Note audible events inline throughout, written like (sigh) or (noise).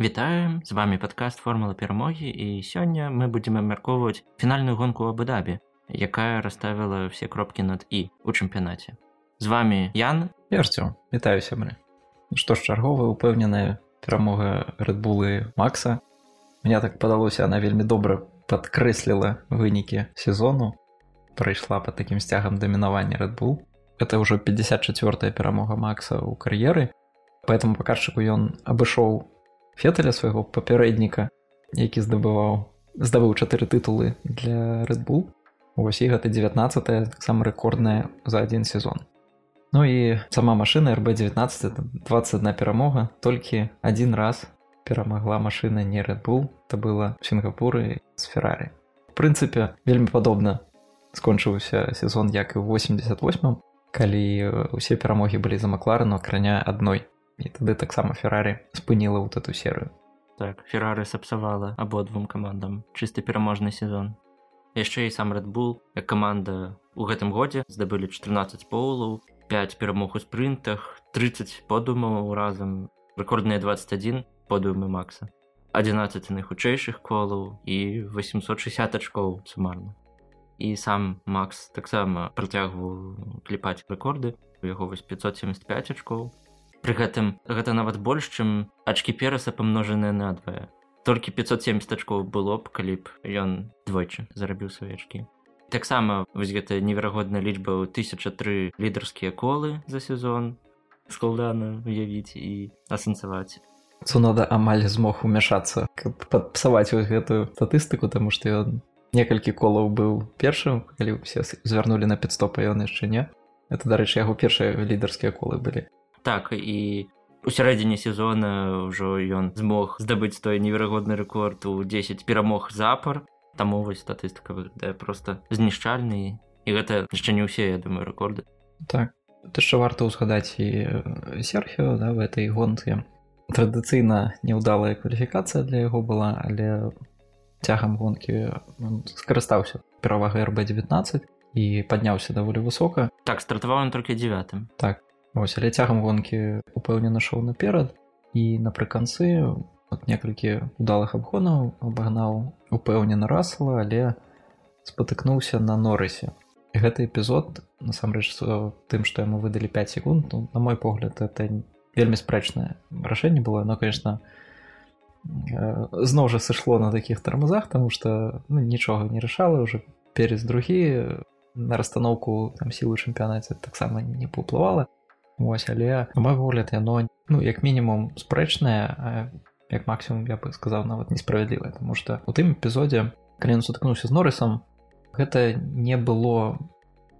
Вітаем з вами падкаст формула перамогі і сёння мы будзем абмяркоўваць фінальную гонку абудабе, якая расставіла все кропкі над і у чэмпіянаце. З вами Ян Верцю вітаю сябры. Ну што ж чарговая упэўненая перамога рэдбулы Макса. Мне так падалося она вельмі добра падкрэсліла вынікі сезону прайшла под таким сцягам дамінавання рэдбул. Это ўжо 54 перамога Макса ў кар'еры. По этому паказчыку ён абышоў феталя свайго папярэдніка які здабываў здабыў чатыры тытулы для рэдбул ось і гэта 19 таксама рэкордная за адзін сезон. Ну і сама машина рб19 21 перамога. Толькі адзін раз перамагла машина не рэдбул это было сінгапуры з феррары прынцыпе вельмі падобна скончыўся сезон як і 88 калі усе перамогі былі за макларану акраня адной і тады таксама феррары спыніла вот эту серыю так феррары сапсавала абодвум камандам чысты пераможны сезон. Яшчэ і сам рэдбул як каманда у гэтым годзе здабылі 14 поулаў 5 перамог у спрынтах 30 подумаў разам. Рэкордныя 21 подумы макса. 11 найхутчэйшых колаў і 860 ачкоў сумарна. І сам макс таксама працягваў кліпаць рэкорды. У яго вось 575 ачкоў Пры гэтым гэта нават больш, чым ачкі пераса памножаныя надвае. Толькі 570 ачкоў было б, калі б ён двойчы зарабіў свае ачкі. Таксама вось гэта неверагодная лічба ў 1003 лідарскія колы за сезон складана уявіць і асэнсаваць. Цунада амаль змог умяшацца, каб падпсаваць вось гэтую статыстыку, таму што ён некалькі колаў быў першым, калі ўсе звярнулі на пятстопа ён яшчэ не. Это дарэчы, яго першыя лідарскія колы былі так і у сярэдзіне сезона ўжо ён змог здабыць той неверагодны рэкорд у 10 перамог запар таму вось статыстыка выглядае просто знішчальны і гэта яшчэ не ўсе я думаю рэкорды так. Ты яшчэ варта ўзгадаць і серхіо да, в этой гонцы традыцыйна неўдалая кваліфікацыя для яго была але цягам гонкі скарыстаўся перавага рб19 і падняўся даволі высока так стартаваў толькі девятым. Так Вось, але цягам гонкі упэўнена шоў наперад. І напрыканцы от некалькі удалых абгонаў абагнаў упэўнена расла, але спатыкнуўся на норысе. Гэты эпізод насамрэч тым, што яму выдалі 5 секунд ну, на мой погляд это вельмі спрэчнае рашэнне было. Но конечно зноў жа сышло на такіх тармазах тому что ну, нічога не рашала уже перез другі на расстаноўку там сілы чэмпіянаце таксама не паўплывала Вось але на мой погляд яно ну як мінімум спрэчнае як максимум я бы сказаў нават несправядлівае. Тому что у тым эпізодзе калі ён сутыкнуўся з норысам гэта не было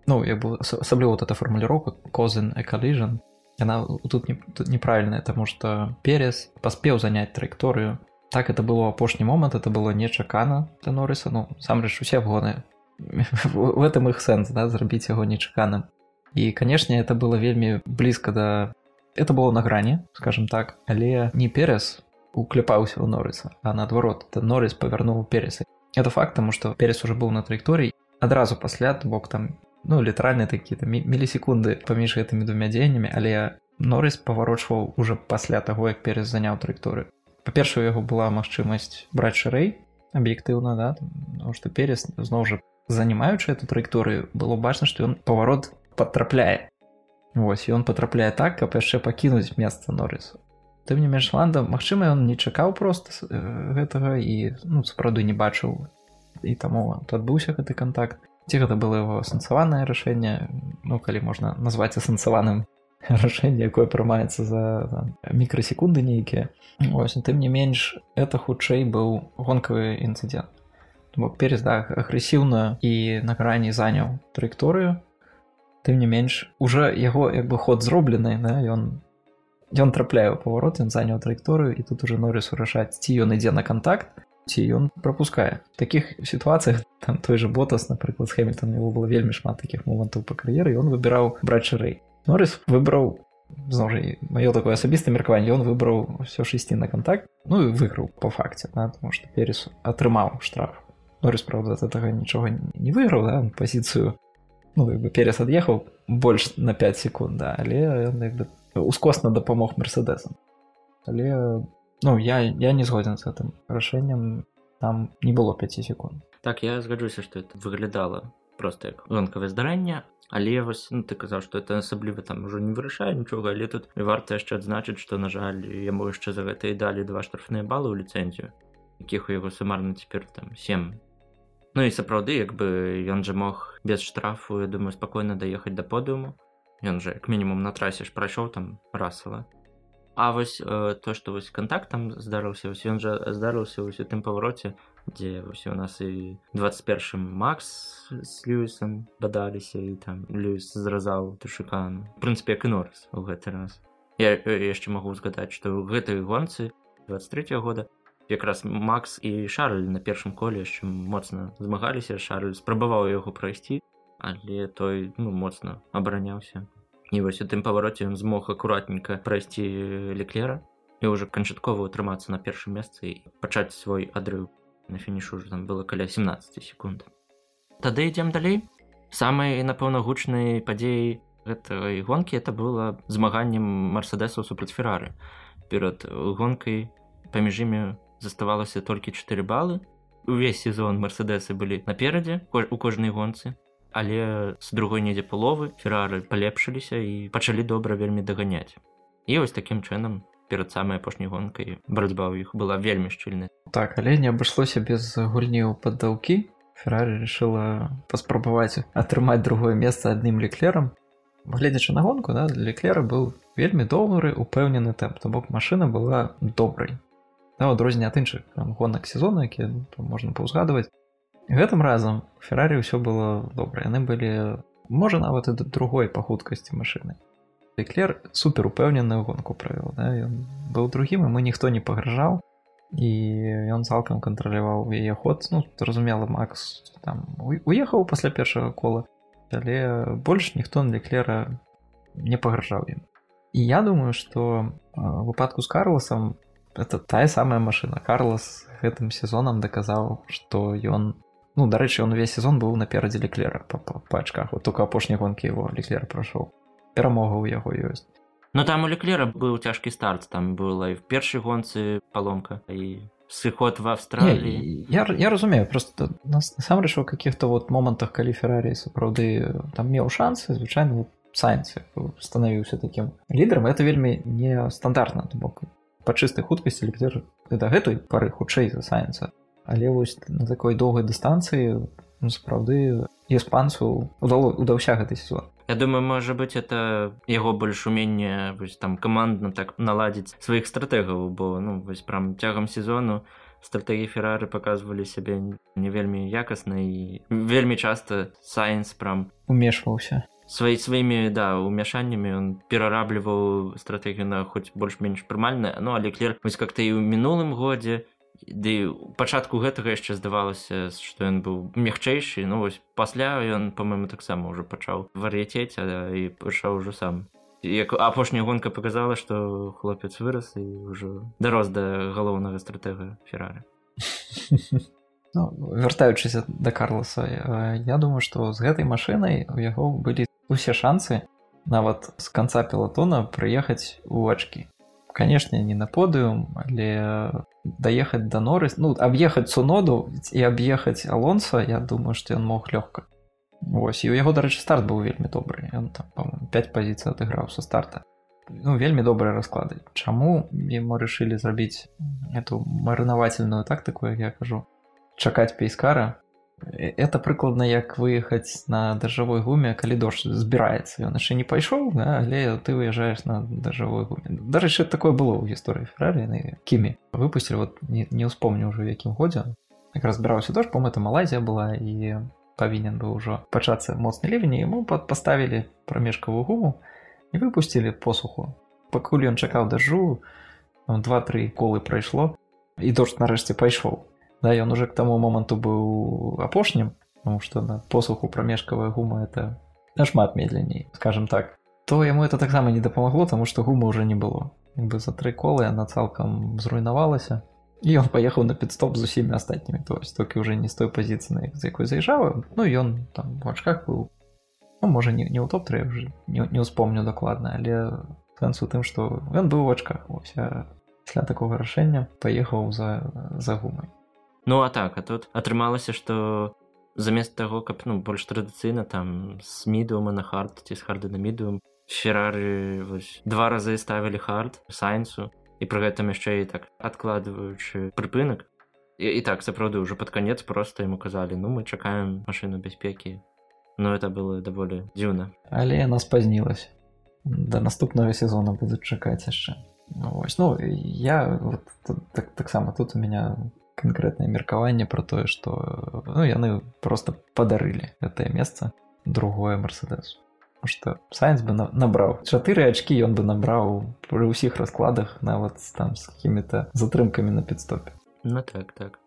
ну як бы асабліва вот эта фармуліроўка козен экаліжан яна тут не тут неправільная тому что перес паспеў заняць траекторыю. Так это было апошні момант это было нечакана для норыса ну сам рэч усе гоны в этом іх сэнс да зрабіць яго нечаканым і канешне это было вельмі блізка да это было на грани скажем так але не перес уклепаўся ў норыса а наадварот это норыс павярнуў пересы это факт тому что перес уже быў на траекторій адразу пасля бок там ну літаральны такі там мілісекунды паміж гэтымі двумя дзеяннямі але норыс паварочваў уже пасля таго як перес заняў траекторы па-першую яго была магчымасць браць шырэй аб'ектыўна да что перес зноў жа занимаючы эту траекторыю было бачна што ён паварот потрапляе Вось ён потрапляе так каб яшчэ пакінуць месца норысу тым не менш ланда Мачыма ён не чакаў просто гэтага і ну сапраўды не бачыў і таму адбыўся гэты контакт ці гэта было его асэнсаванае рашэнне? Ну калі можна назваць асэнсаваным (laughs) рашэнне якое прымаецца за мікрасекунды нейкія. Ось тым не менш это хутчэй быў гонкавы інцыдент бок перез да агрэсіўна і на грані заняў траекторыю тым не менш уже яго як бы ход зроблены да, ён ён трапляе паварот ён заняў траекторыю і тут уже норыс урашаць ці ён ідзе на контакт ці ён пропускае таких сітуацыях там той же ботас напрыклад з хэмільтон его было вельмі шмат таких момантаў па кар'еры ён выбіраў брачарэй норыс выбраў зно маё такое асабістае меркаванне ён выбраў все ж ісці на контакт ну і выйграў по факце да, потому что перес атрымаў штраф. Норыс правда гэтага нічога не выйграў да, пазіцыю ну, бы перес ад'ехаў больш на 5 секунд да, але ён ускосна дапамог мерседесам але Ну я я не згоден з гэтым рашэннем там не было 5 секунд. Так я згаджуся что это выглядала просто як гонкавае здарэнне але вось ну, ты казаў что это асабліва там ужо не вырашае нічога але тут варта яшчэ адзначыць што на жаль яму яшчэ за гэта і далі два штрафныя балы ў ліцэнзію якіх у яго сумарна цяпер там 7 Ну і сапраўды як бы ён жа мог без штрафу я думаю спакойна даехаць да подыуму ён жа як мінімум на трасе ж прайшоў там расава А вось э, то што вось контакт там здарыўся ён жа здарыўся ўсё тым павароце дзе ўсё у нас і 21 Макс з Льюісом бадаліся і там Льюіс зразаў тушыкан прынцыпе як і норс у гэты раз. Я яшчэ магу згадаць што ў гэтай гонцы 23 -го года якраз Макс і Шарль на першым коле яшчэ моцна змагаліся. Шарль спрабаваў яго прайсці але той ну моцна абараняўся. І вось у тым павароце ён змог акуратненька прайсці леклера і ўжо канчаткова ўтрымацца на першым месцы і пачаць свой адрыў. На фінішу уже там было каля 17 секунд. Тады ідзем далей. Самай напэўна гучнай падзеяй гэтай гонкі это было змаганнем марседесаў супраць феррары перад гонкай паміж імі заставалася толькі 4 балы. Увесь сезон марседесы былі наперадзе у кожнай гонцы. Але з другой недзе паловы феррары палепшыліся і пачалі добра вельмі даганяць. І вось такім чынам перад самай апошняй гонкай барацьба ў іх была вельмі шчыльная. Так але не абышлося без гульні ў паддаўкі. Феррары решила паспрабаваць атрымаць другое месца адным леклерам гледзячы на гонку да, леклера быў вельмі добры упэўнены тэмп то бок машина была добрай да, адрозне ад іншых гонак сезона які можна паўзгадваць гэтым разам феррары ўсё было добра. Яны былі можа нават і да другой па хуткасці машины Эклер супер упэўненую гонку правіў да? ён быў другім і мы ніхто не пагражаў. І ён цалкам кантраляваў яе ход. Ну зразумела Макс там уехаў пасля першага кола але больш ніхто на леклера не пагражаў ім. І я думаю что выпадку з карласам это тая самая машина. Карлас гэтым сезонам даказаў что ён ну дарэчы он увесь сезон быў наперадзе леклера па пачках вот только апошняй гонкі его леклер прайшоў перамога ў яго ёсць Ну там у леклера быў цяжкі старт. Там была і в першай гонцы паломка і сыход в австраліі я, я разумею. Просто насамрэч у каких-то вот момантах калі феррарі сапраўды там меў шансы звычайна сайнце станавіўся таким лідарам это вельмі не стандартна бок па чыстай хуткасці леклер да гэтай пары хутчэй за сайнца але вось на такой доўгай дыстанцыі ну, сапраўды іспанцу удало удаўся гэты сезон. Я думаю можа быть это яго больш умение вось там камандна так наладзіць сваіх стратэгаў бо ну вось прям цягам сезону стратегі феррары показывалі сябе не вельмі якасна і вельмі часта сайенс прям умешваўся сваі сваімі да умяшаннямі он перарабліваў стратэгію на хоць больш-менш прымальная ну але клер вось как-то і ў мінулым годзе ды пачатку гэтага яшчэ здавалася што ён быў мягчэйшы ну вось пасля ён по-моему таксама ўжо пачаў вар'яцець і пачаў ужо сам. Як апошняя гонка показала што хлопец вырас і ўжо дарос да галоўнага стратэга феррары (laughs) ну, вяртаючыся да карласа я думаю што з гэтай машынай у яго былі усе шансы нават з канца пелатона прыехаць у ачкі конечно не на подыум але даехаць да норы ну аб'ехаць суноду і аб'ехаць алонса я думаю что ён мог лёгка Вось і у яго дарэчы старт быў вельмі добры ён там 5 пазіцый адыграў са старта. Ну вельмі добрыя расклады. Чаму ему рашылі зрабіць эту марынавательную тактыку як я кажу чакаць пейскара это прыкладна як выехаць на дажджавой гуме калі дождж збіраецца. Ён яшчэ не пайшоў але ты выязджаеш на дажджавой гуме. Дарэчы такое было ў гісторыі фраліны кімі выпусцілі вот не, не ўспомню ўжо якім годзе. Як разбіраўся дождж пом это малайзія была і павінен быў ужо пачацца моцны лівень яму пад паставілі прамежкавую гуму і выпусцілі посуху. Пакуль ён чакаў дажджу два-тры колы прайшло і дождж нарэшце пайшоў да ён уже к тому моманту быў апошнім потому что на посуху промежкавая гума это нашмат медленней скажем так. То яму это таксама не дапамагло тому что гума уже не было. Бы за тры колы она цалкам зруйнавалася і ён паехаў на підстоп з усімі астатнімі то есть толькі уже не з той пазіцыі з якой заязджава ну ён там в ачках быў ну, можа не, не ў топ-3 уже не, не ўспомню дакладна але сэнс у тым что ён быў у ачках уся пасля такога рашэння паехаў за за гумай Ну а так а тут атрымалася што замест таго каб ну больш традыцыйна там с мідума на хард ці з харды на мідуум феррары два разы ставілі хард сайнсу і пры гэтым яшчэ і так адкладваючы прыпынак. І, і так сапраўды ўжо пад канец просто яму казалі ну мы чакаем машыну бяспекі но это было даволі дзіўна. Але яна спазнілася. Да наступнага сезона будуць чакаць яшчэ. Ну, вось ну я вот, так таксама тут у меня конкретное меркаванне про тое что ну яны просто падарылі гэтае месца другое мерседесу что сайнс бы набраў чатыры ачки ён бы набраў пры ўсіх раскладах нават там с какими-то затрымками на підстопе ну так так.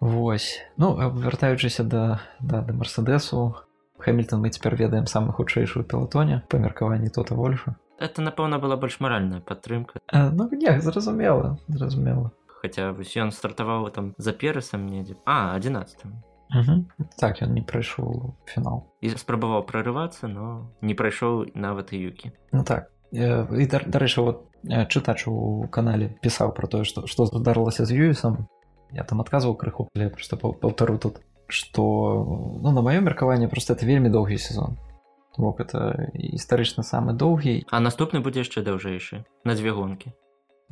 Вось. Ну вяртаючыся да да да мерседесу хэмільтон мы цяпер ведаем самы хутчэйшую пелатоне па меркаванні тота вольфа. Это напэўна была больш маральная падтрымка. А, ну не зразумела зразумела хотя вось ён стартаваў там за перасам недзе а 11 так ён не прайшоў фінал і спрабаваў прарывацца но не прайшоў нават і юкі ну так і дарэчы вот чытач у канале пісаў про тое што што здарылася з юісам я там адказваў крыху але просто паўтару тут что ну на маё меркаванне просто это вельмі доўгі сезон. Бок это гістарычна самы доўгі а наступны будзе яшчэ даўжэйшы на дзве гонкі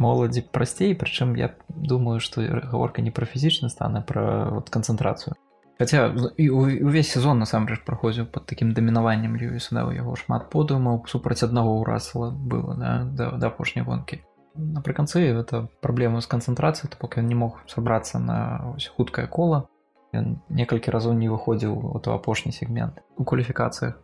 моладзі прасцей прычым я думаю што гаворка не пра фізічны стане пра вот, канцэнтрацыю Хаця і увесь сезон насамрэч праходзіў под такім дамінаваннем Льюіса у яго шмат подумаў супраць аднаго ўрасла было да, да, да апошняй гонкі. Напрыканцы это праблема з канцэнтрацыяй, то бок ён не мог сабрацца на хуткае кола. Ён некалькі разоў не выходзіў у апошні сегмент у кваліфікацыях.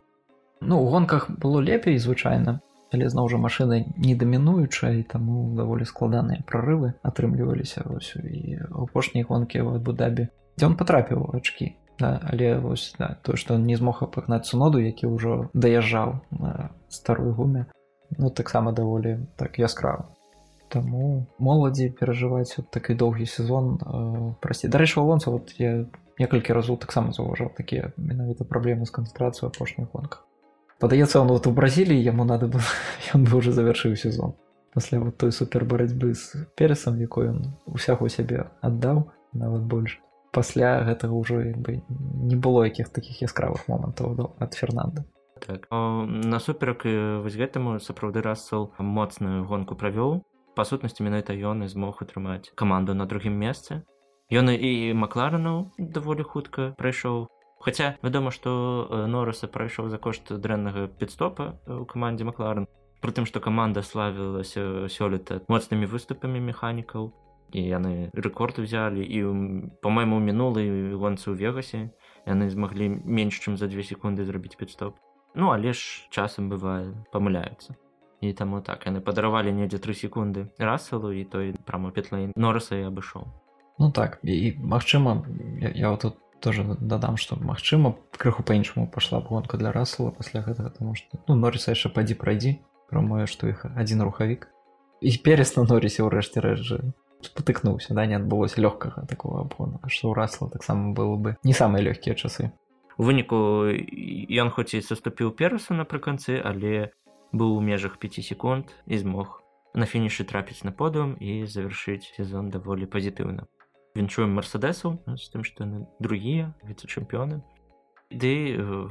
Ну у гонках было лепей звычайна, але зноў жа машына не дамінуючая і таму даволі складаныя прарывы атрымліваліся і апошняй гонкі ў Абу-дабі дзе он потрапіў ачки да, але вось да, то что он не змог апагнаць суноду які ўжо даязджаў на старую гуме ну таксама даволі так яскрава Таму моладзі перажываць вот такі доўгі сезон э, прасці дарэчы алонца вот я некалькі разоў таксама заўважаў такія менавіта праблемы з канцэнтрацыю апошніх гонках падаецца он вот у бразіліі яму надо было (laughs) ён бы уже завяршыў сезон. Пасля вот той супер барацьбы з перасам якой он усяго сябе аддаў нават больш пасля гэтага ўжо бы не было якіх такіх яскравых момантаў ад фернанда так. Насуперак вось гэтаму сапраўды рассел моцную гонку правёў па сутнасці менавіта ён і змог утрымаць каманду на другім месцы ён і макларанаў даволі хутка прайшоў Хаця вядома што норыса прайшоў за кошт дрэннага підстопа у камандзе макларан прытым што каманда славілася сёлета моцнымі выступамі механікаў і яны рэкорд узялі і по-мойму мінулы гонцы ў вегасе яны змаглі менш чым за две секунды зрабіць підстоп ну але ж часам бывае памыляюцца і таму так. Яны падаравалі недзе тры секунды расалу і той прама петлайн норыса і абышоў ну так і магчыма я, я тут тоже дадам што магчыма крыху па-іншаму пайшла б гонка для расала пасля гэтага тому что ну норыса яшчэ падзі прайдзі прамое што іх адзін рухавік і пересна норысе ў рэшце рэжы спатыкнуўся да не адбылося лёгкага такого абгона што ўрасла таксама было бы не самыя лёгкія часы. У выніку ён хоць і саступіў перасу напрыканцы але быў у межах 5 секунд і змог на фінішы трапіць на подум і завяршыць сезон даволі пазітыўна віншуем мерседесу з тым што на другія віце-чэмпіёны ды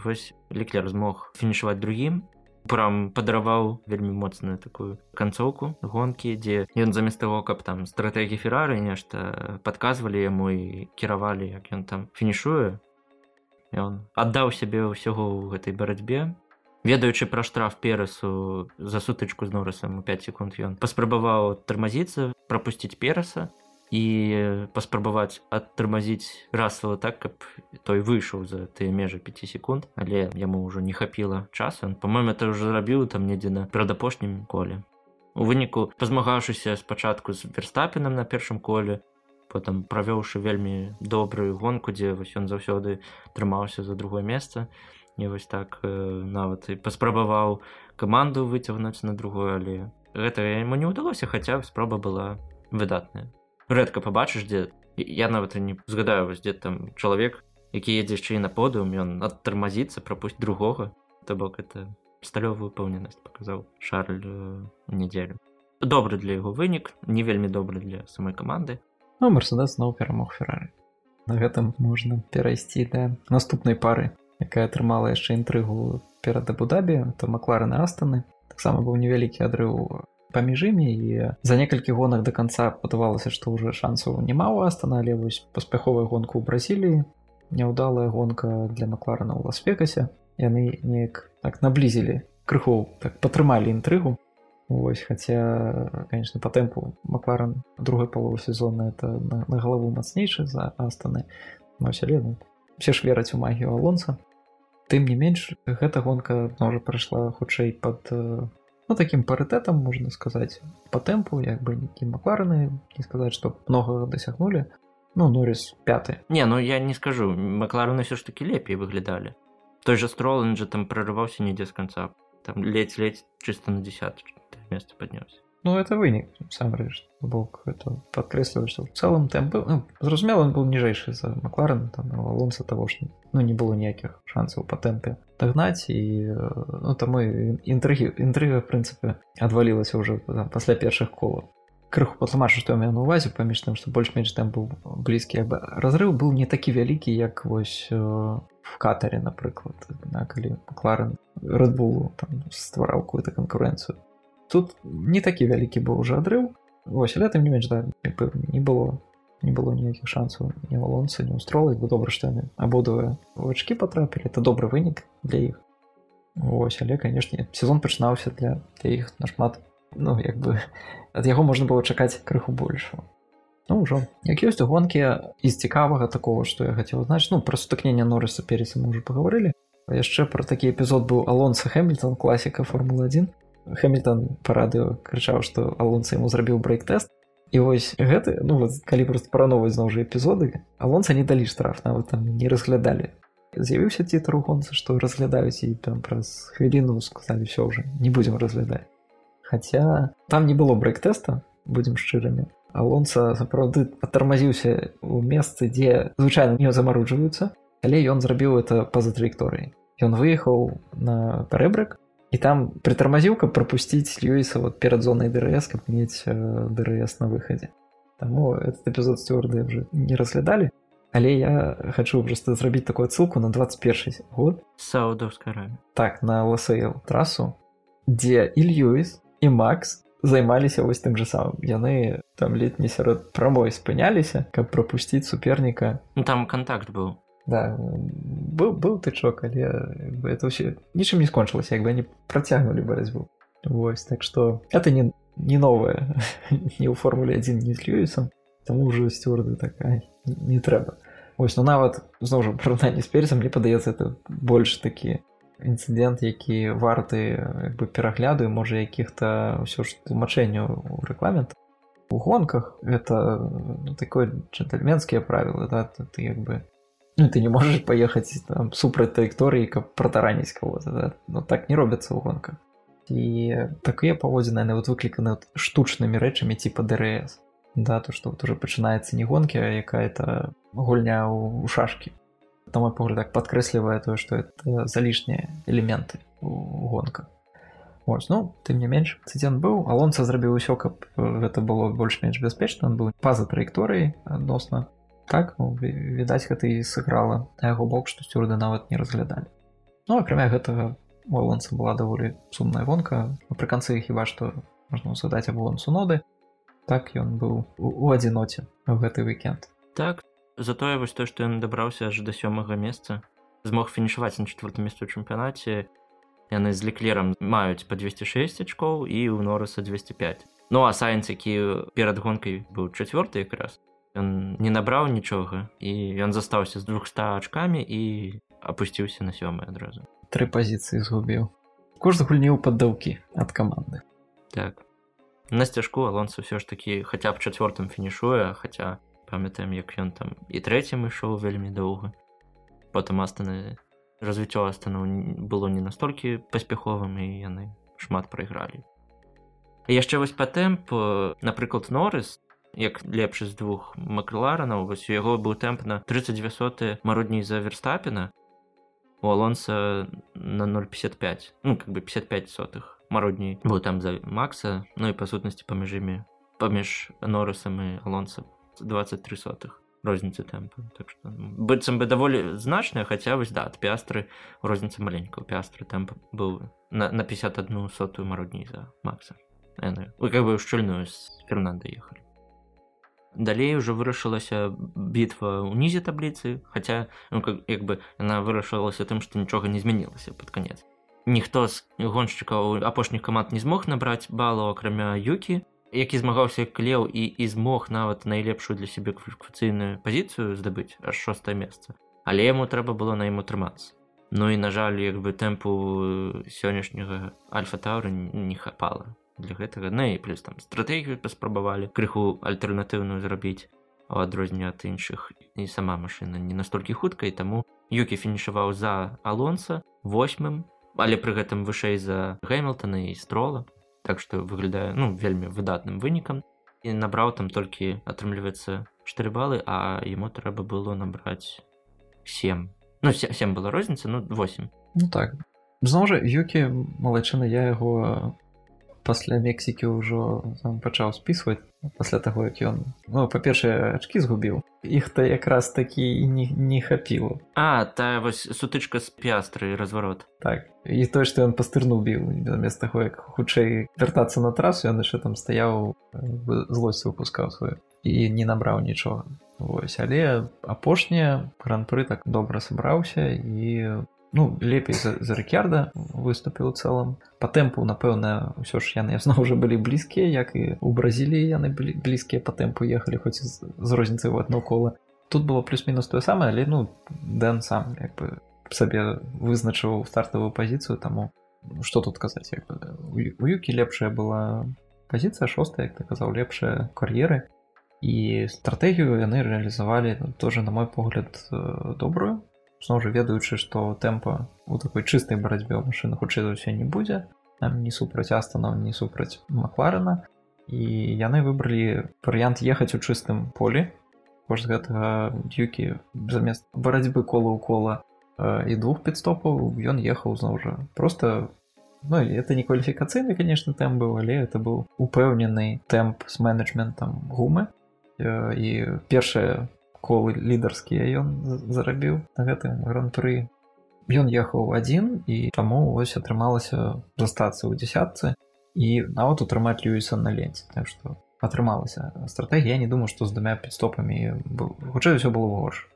вось ліклер змог фінішаваць другім прям падараваў вельмі моцную такую канцоўку гонкі дзе ён замест таго каб там стратегі феррары нешта падказвалі яму і кіравалі як ён там фінішуе ён аддаў сябе ўсяго ў гэтай барацьбе ведаючы пра штраф перасу за сутычку з норысам у 5 секунд ён паспрабаваў тармазіцца прапусціць пераса і паспрабаваць адтармазіць расла так каб той выйшаў за тыя межы 5 секунд. Але яму ўжо не хапіла часу. По-моему это уже зрабіў там недзе на перадапошнім коле. У выніку пазмагаўшыся спачатку з верстапенам на першым коле потым правёўшы вельмі добрую гонку дзе вось ён заўсёды трымаўся за другое месца. Не вось так э, нават і паспрабаваў каманду выцягнуць на другое але гэта яму не ўдалося хаця спроба была выдатная рэдка пабачыш дзе я нават не згадаю вось дзе там чалавек які едзе яшчэ і на подыум ён адтармазіцца прапусць другога то бок это сталёвую пэўненасць паказаў шарль у нядзелю добры для яго вынік не вельмі добры для самой каманды ну, мерседес зноў перамог феррары на гэтым можна перайсці да наступнай пары якая атрымала яшчэ інтрыгу перад абудабі то маклараны астаны. Таксама быў невялікі адрыў паміж імі і за некалькі гонак до конца падавалася што ўжо шансаў няма у астана але вось паспяховая гонка ў бразіліі няўдалая гонка для макларана ў лас-вегасе. Яны неяк так наблізілі крыху так падтрымалі інтрыгу. Вось хаця конечно по тэмпу макларан другой паловы сезона это на, на галаву мацнейшы за астаны. Селену все ж вераць у магію алонса. Тым не менш гэта гонка можа прайшла хутчэй под ну таким парытэтам можна сказаць по тэмпу як бы які маклараны не сказаць что много дасягнули ну норис пяты не ну я не скажу маклараны все ж таки лепей выглядалі той же стролан же там прорываўся недзе з конца там ледзь-ледзь чисто на 10 место поднялся ну это вынік сам рэш бок это подкрэсліваю что в целом темп был ну, зразумела он был ніжэйшы за макларен там лонца того что ну не было ніякіх шансаў по тэмпе дагнаць і ну там мы інтрыгі інтрыга прынцыпе адвалілася уже пасля першых колаў крыху патлумачу што я на увазе паміж тым што больш-менш там быў блізкі разрыв быў не такі вялікі як вось э, в катаре напрыклад на калі макларен рэдбулу ствараў какую-то канкурэнцыю тут не такі вялікі быў уже адрыў вось летом не менш да не было не было ніякіх шансаў не валонца не устрола бы добра што яны абодвае вачки потрапілі это добры вынік для іх Вось але канешне сезон пачынаўся для для іх нашмат ну як бы ад яго можна было чакаць крыху большего ну ўжо як ёсць гонкі з цікавага такого что я хацеў знач ну про сутыкнення норыса переса мы уже паговорылі яшчэ про такі эпізод быў алонса хэмільтон класіка формула 1 хэмільтон па радыё крычаў што алонса яму зрабіў брейк-тэст і вось гэты ну вот калі просто парановаць зноў жа эпізоды алонса не далі штраф нават там не разглядалі. З'явіўся тітар у гонцы што разглядаюць і там праз хвіліну сказалі все ўжо не будзем разглядаць Хаця там не было брейк-тэста будзем шчырымі. Алонса сапраўды адтармазіўся у месцы дзе звычайна не замаруджваюцца але ён зрабіў это па-за траекторыі. Ён выехаў на парэбрык і там прытармазіў каб прапусціць льюіса вот перад зонай дрс каб мець э, дрс на выхадзе Таму этот эпізод сцюарды уже не разглядалі але я хочу просто зрабіць такую ссылку на 21 год. Саудовская так на лсл трасу дзе і льюіс і макс займаліся вось тым же самым. Яны там летні сярод прамой спыняліся каб прапусціць суперніка ну, там контакт быў да быў быў тычок але это ўсё нічым не скончылася як бы они працягнули барацьбу Вось так что это не не новое (laughs) не ў формуле один не з льюісом таму ўжо сцюрды такая не трэба ось ну нават зноў жа (laughs) параўнанне з перцам мне падаецца это больш такі інцыдэнт які варты бы перагляду можа якіх-то ўсё ж тлумачэнняў у рэгламент у гонках это ну, такое джентльменскія правілы да ты як бы ну, ты не можешь поехать там супраць траекторыі каб протараніць кого-то да? но так не робяцца ў гонках і такія паводзіны яны вот выкліканы штучнымі рэчамі типа дрс. Да то что вот уже пачынаецца не гонкі а якая-то гульня у шашки. Там мой погляд так подкрэслівае тое что это залішнія элементы у гонках Ось, ну тым не менш цыдзен быў алонца зрабіў усё каб гэта было больш-менш бяспечна он быў па-за траекторыі адносна так ну, відаць гэта і сыграла на яго бок што сцюрды нават не разглядалі. Ну акрамя гэтага ланца была даволі сумная гонка. Напрыканцы хіба што можна задаць аб лонцу ноды так ён быў у адзіноце в гэты вікенд. Так затое вось то што ён дабраўся аж да сёмага месца змог фінішаваць на четвертым месцы ў чэмпіянаце. Яны з леклерам маюць по 206 ачкоў і ў норыса 205 ну а сайнц які перад гонкай быў чацвёрты якраз ён не набраў нічога і ён застаўся з 200 ачкамі і опусціўся на сёмы адразу тры пазіцыі згубіў кожны гульніў паддаўкі ад каманды так. На сцяжку алонса ўсё ж такі хаця б чацвёртым фінішуе хаця памятаем як ён там і трэцім ішоў вельмі доўга потым астаны развіццё астану было не настолькі паспяховым і яны шмат прайгралі яшчэ вось па тэмп напрыклад норыс як лепшы з двух макларанаў вось у яго быў тэмп на 32 соты марудней за верстапіна у алонса на 055 ну как бы 55 сотых мародній быў там за Макса ну і па сутнасці паміж імі паміж норысам і алонцам 23 сотых розніцы тэмпу. Так что быццам бы даволі значная хаця вось да ад пястры розніца маленькая. Пястры тэмп быў на, на 51 сотую мародней за Макса. Вы как бы шчыльную з фернанда ехалі далей уже вырашылася бітва ўнізе табліцы хаця ну, как, як бы яна вырашылася тым што нічога не змянілася под конец. Ніхто з гоншчыкаў апошніх каманд не змог набраць балу акрамя юкі які змагаўся клеў і і змог нават найлепшую для сябе кваліфікацыйную пазіцыю здабыць аж шостае месца але яму трэба было на ім утрымацца Ну і на жаль як бы тэмпу сённяшняга альфа-таўры не хапала для гэтага. На і плюс там стратэгію паспрабавалі крыху альтэрнатыўную зрабіць у адрозненне ад іншых. І сама машына не настолькі хуткай таму юкі фінішаваў за алонса восьмым але пры гэтым вышэй за гэмилтона і строла. Так што выглядае ну вельмі выдатным вынікам. І набраў там толькі атрымліваецца 4 балы а яму трэба было набраць 7 ну 7 была розніца ну 8 ну так. Зноў жа юкі малайчына я яго пасля мексікі ўжо пачаў спісваць пасля таго як ён ну па-першае ачкі згубіў іх то якраз такі не, не хапіла а та вось сутычка з пястры разварот так. І той што ён пастырнуў біў замест таго як хутчэй вяртацца на трасу ён яшчэ там стаяў злосць выпускаў сваю і не набраў нічога Вось але апошняе гран-пры так добра сабраўся і ну лепей за, за рэкерда выступіў у цэлым по тэмпу напэўна ўсё ж яны зноў уже былі блізкія як і у бразіліі яны былі блізкія по тэмпу ехалі хоць з, з розніцай в одно кола тут было плюс-мінус тое самае але ну дэн сам як бы сабе вызначыў стартавую пазіцыю таму что тут казаць як бы у юкі лепшая была пазіцыя шостая як ты казаў лепшая кар'еры і стратэгію яны рэалізавалі ну, тоже на мой погляд добрую зноў жа ведаючы што тэмпа у такой чыстай барацьбе ў машыны хутчэй за ўсё не будзе там не супраць астанаў не супраць макларена. І яны выбралі варыянт ехаць у чыстым полі. Кошт гэтага юкі замест барацьбы кола ў кола і двух підстопаў ён ехаў зноў жа. Просто ну это не кваліфікацыйны конечно тэмп быў але это быў упэўнены тэмп з менеджментам гумы. І першае колы лідарскія ён зарабіў. На гэтым гран-пры. Ён ехаў адзін і таму ось атрымалася застацца ў дзясятцы і нават утрымаць люіса на ленце. Так што атрымалася стратегія не думаю што з двумя підстопамі хутчэй ўсё было горш.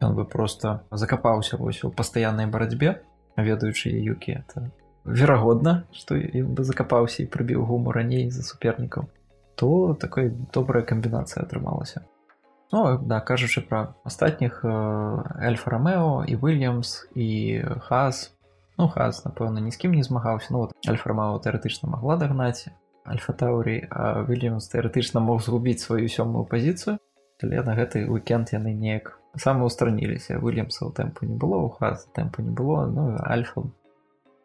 Ён бы просто закапаўся вось у пастаяннай барацьбе ведаючы юкі. Это верагодна што ён бы закапаўся і прыбіў гуму раней за супернікаў. То такой добрая камбінацыя атрымалася Ну, да кажучы пра астатніх эльфа рамео і вильямс і хас. Ну хас напэўна ні з кім не змагаўся ну вот альфа-рамео тэарэтычна магла дагнаць альфа-таўрій а вильямс тэарэтычна мог згубіць сваю сёмую пазіцыю але на гэты уикенд яны неяк самы устраніліся вильямса ў тэмпу не было у хас тэмпу не было ну альфа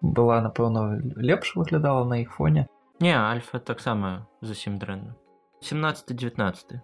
была напэўна лепш выглядала на іх фоне не альфа таксама зусім дрэнна 17 19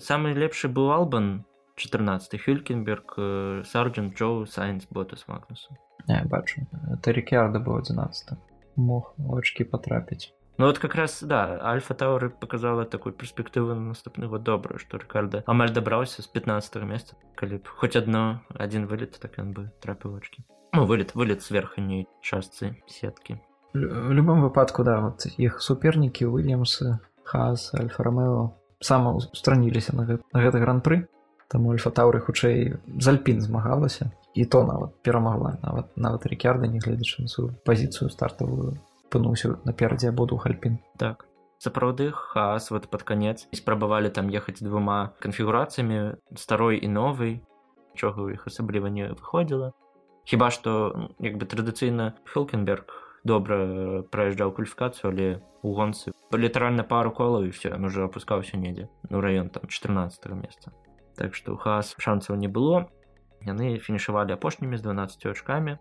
самый лепшы быў албан 14 хюлькенберг сарджан джоу сайнс ботас магнусу не бачу это рекарда быў 11 мог очки потрапіць Ну вот как раз да альфа тауры показала такую перспектыву на наступны год добрую что рекарда амаль дабраўся з 15 места калі б хоть одно один вылет так ён бы трапіў очки ну вылет вылет с верхняй частцы сетки в любом выпадку да вот іх супернікі уильямсы хас альфа-рамео самаустраніліся на, гэт, на гэты гран-пры. Таму альфа-таўры хутчэй з альпін змагалася. І то нават перамагла нават нават рекярда нягледзячы на сваю пазіцыю стартавую пынуўся наперадзе абодвух альпін. Так. Сапраўды хас вот под канец. Спрабавалі там ехаць двума канфігурацыямі старой і новай чога ў іх асабліва не выходзіла. Хіба што як бы традыцыйна хелкенберг добра праязджаў кваліфікацыю але у гонцы літаральна пару колаў і все уже опускаўся недзе ну раён там 14 месца так что хас шансаў не было. Яны фінішавалі апошнімі з 12 очкамі.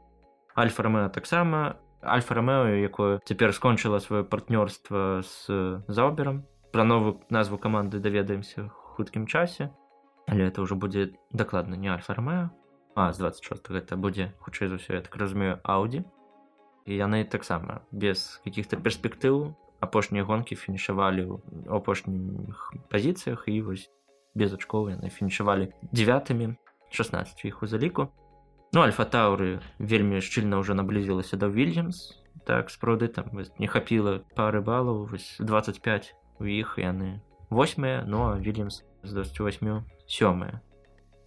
Альфа-рамео таксама. Альфа-рамео якое цяпер скончыла сваё партнёрства з заубером. Про новую назву каманды даведаемся хуткім часе. Але это ўжо будзе дакладна не альфа-рамео а з 26 гэта будзе хутчэй за ўсё я так разумею аўдзі і яны таксама без каких-то перспектыў апошнія гонкі фінішавалі ў апошніх пазіцыях і вось без ачкоў яны фінішавалі девятымі 16 іх у заліку. Ну альфа-таўры вельмі шчыльна ўжо наблізілася да вільямс так спроды там не хапіла пары балаў вось 25 у іх яны восьмыя ну а вільямс з 28 сёмыя.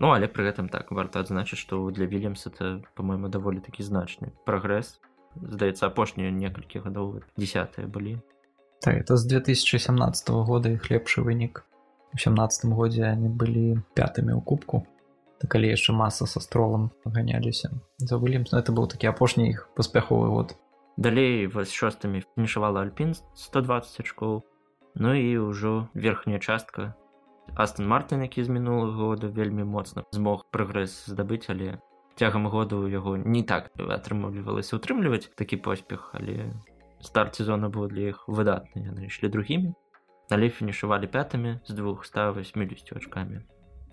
Ну але пры гэтым так варта адзначыць што для вільямс это по-моему даволі такі значны прагрэс здаецца апошнія некалькі гадоў десятые былі. Так это з 2017 года іх лепшы вынік. У 17 годзе они былі пятымі ў кубку. Так, калі яшчэ маса са стролам ганяліся. За вылем это быў такі апошні іх паспяховы год. Далей вось шостымі фінішавала альпін 120 ачкоў ну і ўжо верхняя частка. Астон мартын які з мінулага года вельмі моцна змог прагрэс здабыць але цягам году яго не так атрымлівалася утрымліваць такі поспех але старт сезона быў для іх выдатны яны ішлі другімі але фінішавалі пятымі з двух 180 ачкамі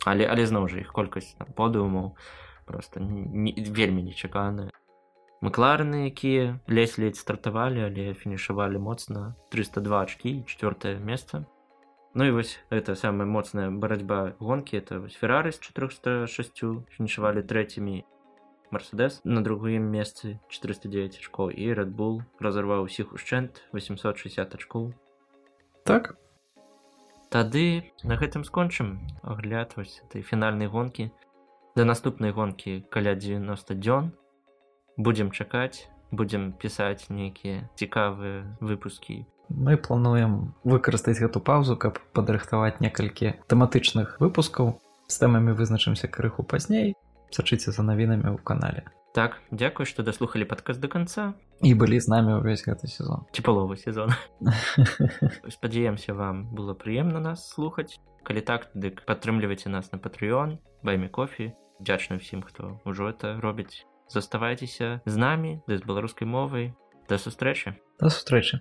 але але зноў жа іх колькасць подумаў просто не, вельмі нечаканая Макларны, якія ледзь ледзь стартавалі, але фінішавалі моцна 302 ачкі четвертое месца. Ну і вось это самая моцная барацьба гонкі это феррары з 406 фінішавалі трэцімі Мерседес на другім месцы 409 ачкоў і Рэдбул разарваў усіх ушчэнт 860 ачкоў. Так. Тады на гэтым скончым аглядваць этой фінальнай гонкі. Да наступнай гонкі каля 90 дзён. Будзем чакаць будзем пісаць нейкія цікавыя выпускі. Мы плануем выкарыстаць гэту паўзу каб падрыхтаваць некалькі тэматычных выпускаў. З тэмамі вызначымся крыху пазней сачыце за навінамі ў канале. Так дзякуй што даслухалі падказ до конца. І былі з намі ўвесь гэты сезон. Ці паловы сезон (laughs) спадзяемся вам было прыемна нас слухаць калі так дык падтрымлівайце нас на патрыён баймі кофе дзячна ўсім хто ўжо это робіць заставайцеся з намі ды з беларускай мовай да сустрэчы да сустрэчы